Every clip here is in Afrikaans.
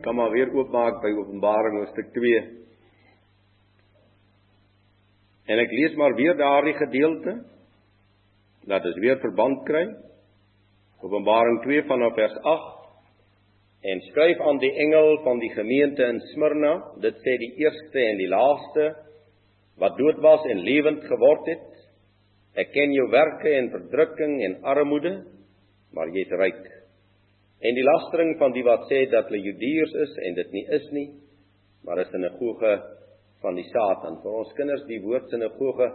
Jy kan maar weer oopmaak by Openbaring hoofstuk 2. En ek lees maar weer daardie gedeelte dat ons weer verband kry. Openbaring 2 vanaf vers 8 en skryf aan die engel van die gemeente in Smyrna, dit sê die eerste en die laaste wat dood was en lewend geword het. Ek ken jou werke en verdrukking en armoede, maar jy is ryk. En die lastering van die wat sê dat hulle Judeërs is en dit nie is nie, maar 'n sinagoge van die Satan. Vir ons kinders die woord sinagoge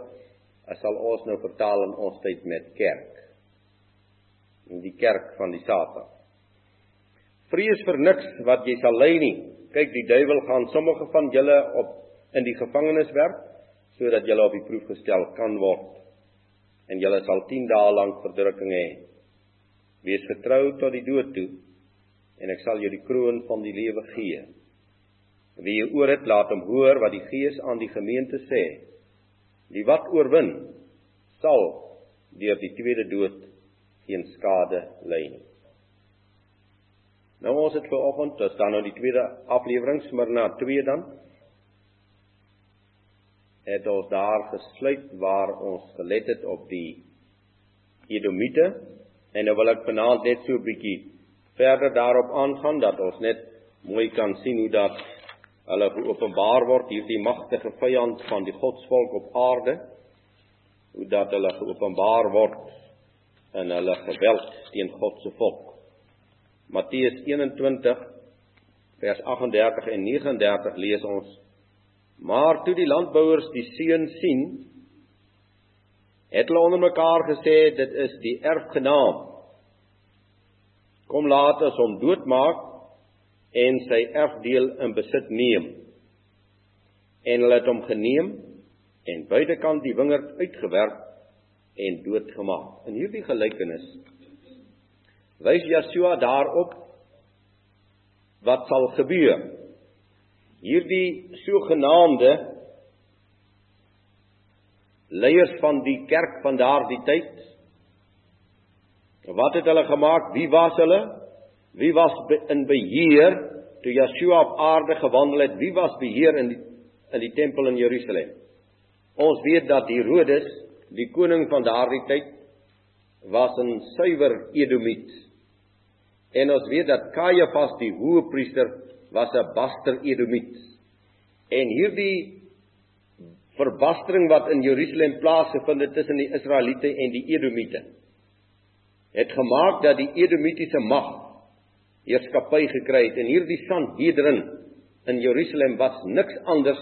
sal ons nou vertaal in ons tyd met kerk. In die kerk van die Satan. Vrees vir niks wat jy sal ly nie. Kyk, die duiwel gaan sommige van julle op in die gevangenis werp sodat julle op die proef gestel kan word. En julle sal 10 dae lank verdrukking hê. Wees getrou tot die dood toe en ek sal jou die kroon van die lewe gee. Wie oor het laat hom hoor wat die Gees aan die gemeente sê. Die wat oorwin sal deur die tweede dood geen skade ly nie. Nou ons het vanoggend, dis dan nou die tweede aflewering, maar na 2 dan het ons daar gesluit waar ons gelet het op die Edomite en nou wil ek vanaand net so 'n bietjie verder daarop aangaan dat ons net mooi kan sien hoe dat hulle geopenbaar word hierdie magtige vyand van die godsvolk op aarde hoe dat hulle geopenbaar word in hulle geweld teen God se volk. Matteus 21 vers 38 en 39 lees ons: Maar toe die landbouers die seun sien, het hulle onder mekaar gesê dit is die erfgenaam. Kom laat ons hom doodmaak en sy erfdeel in besit neem. En hulle het hom geneem en buitekant die wingerd uitgewerp en doodgemaak. In hierdie gelykenis wys Yeshua daarop wat sal gebeur. Hierdie sogenaamde leiers van die kerk van daardie tyd wat het hulle gemaak? Wie was hulle? Wie was in beheer toe Yeshua op aarde gewandel het? Wie was beheer in die in die tempel in Jerusalem? Ons weet dat Herodes, die koning van daardie tyd, was 'n suiwer Edomiet. En ons weet dat Kajafas die hoëpriester was 'n baster Edomiet. En hierdie verbastering wat in Jerusalem plaasgevind het tussen die Israeliete en die Edomiete. Het gemaak dat die Edomitiese mag heerskappy gekry het. En hierdie Sanhedrin in Jerusalem was niks anders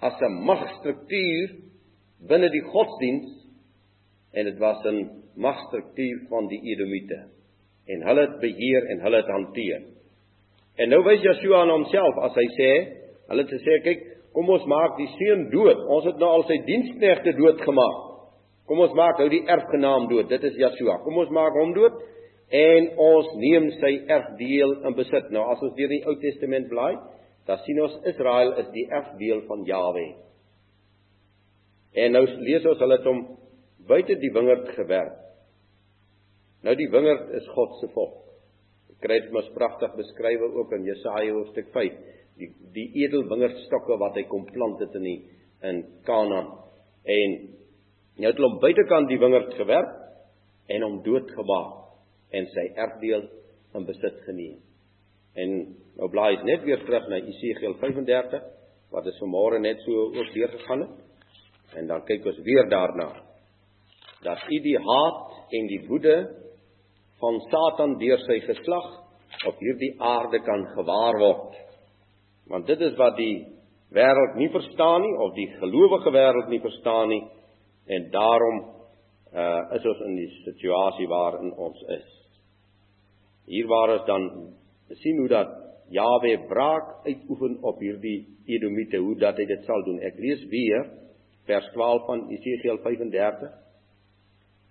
as 'n magstruktuur binne die godsdiens en dit was 'n magstruktuur van die Edomiete. En hulle het beheer en hulle het hanteer. En nou wys Joshua aan homself as hy sê, hulle het gesê kyk, kom ons maak die seun dood. Ons het nou al sy diensknegte doodgemaak. Kom ons maak nou die erfgenaam dood. Dit is Joshua. Kom ons maak hom dood en ons neem sy erfdeel in besit. Nou as ons deur die Ou Testament blaai, dan sien ons Israel is die erfdeel van Jahwe. En nou lees ons hulle het hom buite die wingerd gewerp. Nou die wingerd is God se volk. Ek kry dit mos pragtig beskrywe ook in Jesaja hoofstuk 5, die die edelwingerdstokke wat hy kom plant het in die in Kanaan. En nou het hom buitekant die wingerd gewerp en hom doodgemaak en sy erfdeel in besit geneem. En nou blaai dit net weer terug na Esegiel 35 wat ons vanmôre net so ook deur gegaan het. En dan kyk ons weer daarna. Dat u die haat en die woede van Satan deur sy geslag op hierdie aarde kan gewaar word. Want dit is wat die wêreld nie verstaan nie of die gelowige wêreld nie verstaan nie en daarom uh is ons in die situasie waarin ons is. Hier waar ons dan sien hoe dat Jawe braak uitoefen op hierdie Edomite, hoe dat hy dit sal doen. Ek lees weer vers 12 van Esegiel 35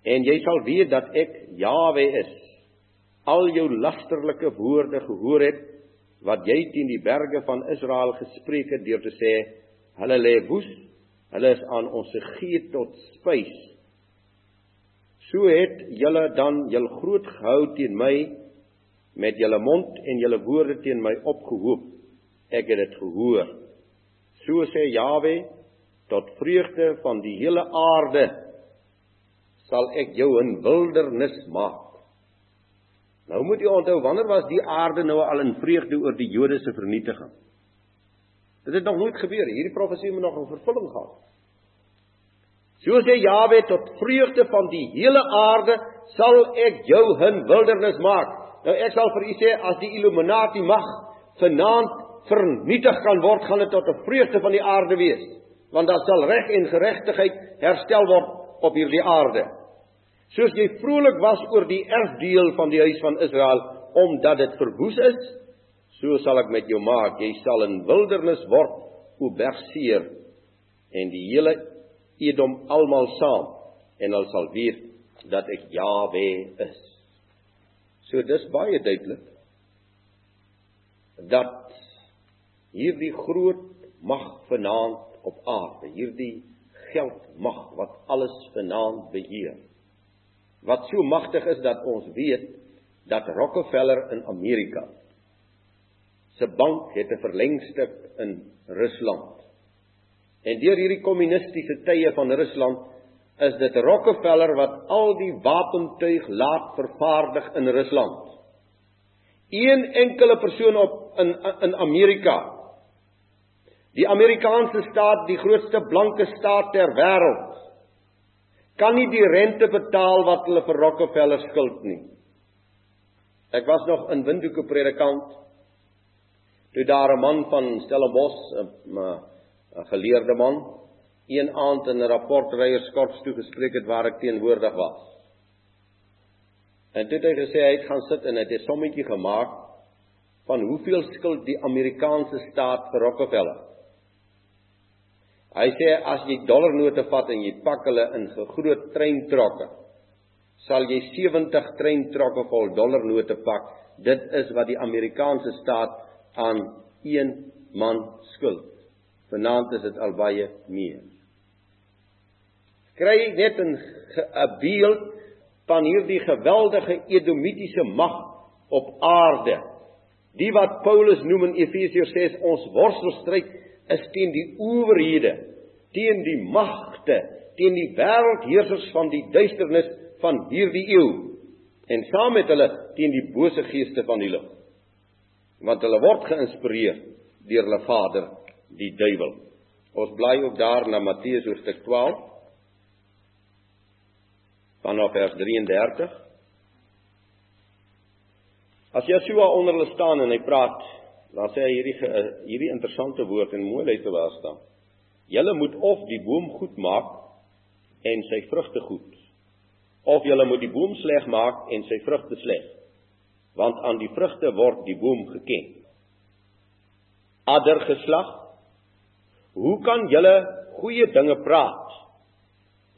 En jy sal weet dat ek Jawe is. Al jou lasterlike woorde gehoor het wat jy teen die berge van Israel gespreek het deur te sê hulle lê woes, hulle is aan ons gegee tot spys. So het julle dan jul groot gehou teen my met julle mond en julle woorde teen my opgehoop. Ek het dit gehoor. So sê Jawe tot vreugde van die hele aarde sal ek jou 'n wildernis maak. Nou moet jy onthou wanneer was die aarde nou al in vreugde oor die Jode se vernietiging? Dit het nog nooit gebeur. Hierdie profesie moet nog in vervulling gaan. So sê Jawe tot vreugde van die hele aarde sal ek jou 'n wildernis maak. Nou ek sal vir u sê as die Illuminati mag vanaand vernietig kan word, gaan dit tot 'n vreugde van die aarde wees, want dan sal reg en geregtigheid herstel word op hierdie aarde. Soos jy vrolik was oor die erfdeel van die huis van Israel omdat dit verwoes is, so sal ek met jou maak. Jy sal in wildernis word, o Berseer, en die hele Edom almal saam en hulle sal weet dat ek Jawe is. So dis baie duidelik dat hierdie groot mag vanaand op aarde, hierdie geldmag wat alles vanaand beheer. Wat so magtig is dat ons weet dat Rockefeller in Amerika se bank het 'n verlengstuk in Rusland. En deur hierdie kommunistiese tye van Rusland is dit Rockefeller wat al die wapentuig laat vervaardig in Rusland. Een enkele persoon op in in Amerika. Die Amerikaanse staat, die grootste blanke staat ter wêreld, kan nie die rente betaal wat hulle vir Rockefeller skuld nie. Ek was nog in Windhoek predikant toe daar 'n man van Stellenbosch, 'n geleerde man, een aand in 'n rapportreierskorps toe gespreek het waar ek teenwoordig was. En dit het hy gesê hy het gaan sit en het 'n sommetjie gemaak van hoeveel skuld die Amerikaanse staat vir Rockefeller. Hy sê as jy dollarnote vat en jy pak hulle in groot treintrokke, sal jy 70 treintrokke vol dollarnote pak. Dit is wat die Amerikaanse staat aan een man skuld. Vanaand is dit al baie meer kry net 'n beeld van hierdie geweldige edomitiese mag op aarde. Die wat Paulus noem in Efesiërs 6 ons worstelstryd is teen die owerhede, teen die magte, teen die wêreldheersers van die duisternis van hierdie eeu en saam met hulle teen die bose geeste van die lig. Want hulle word geïnspireer deur hulle vader, die duiwel. Ons bly ook daar na Matteus hoofstuk 12 vanaf vers 33. As Yeshua onder hulle staan en hy praat, dan sê hy hierdie eh, hierdie interessante woord en mooi luister waar staan. Julle moet of die boom goed maak en sy vrugte goed, of julle moet die boom sleg maak en sy vrugte sleg. Want aan die vrugte word die boom geken. Adder geslag, hoe kan julle goeie dinge praat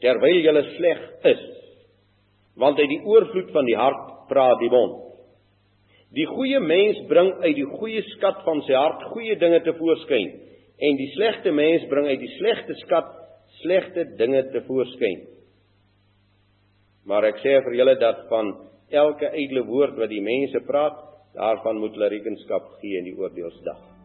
terwyl julle sleg is? want uit die oorvloed van die hart praat die mond. Die goeie mens bring uit die goeie skat van sy hart goeie dinge te voorskyn en die slegte mens bring uit die slegte skat slegte dinge te voorskyn. Maar ek sê vir julle dat van elke ydelle woord wat die mense praat, daarvan moet hulle rekenskap gee in die oordeelsdag.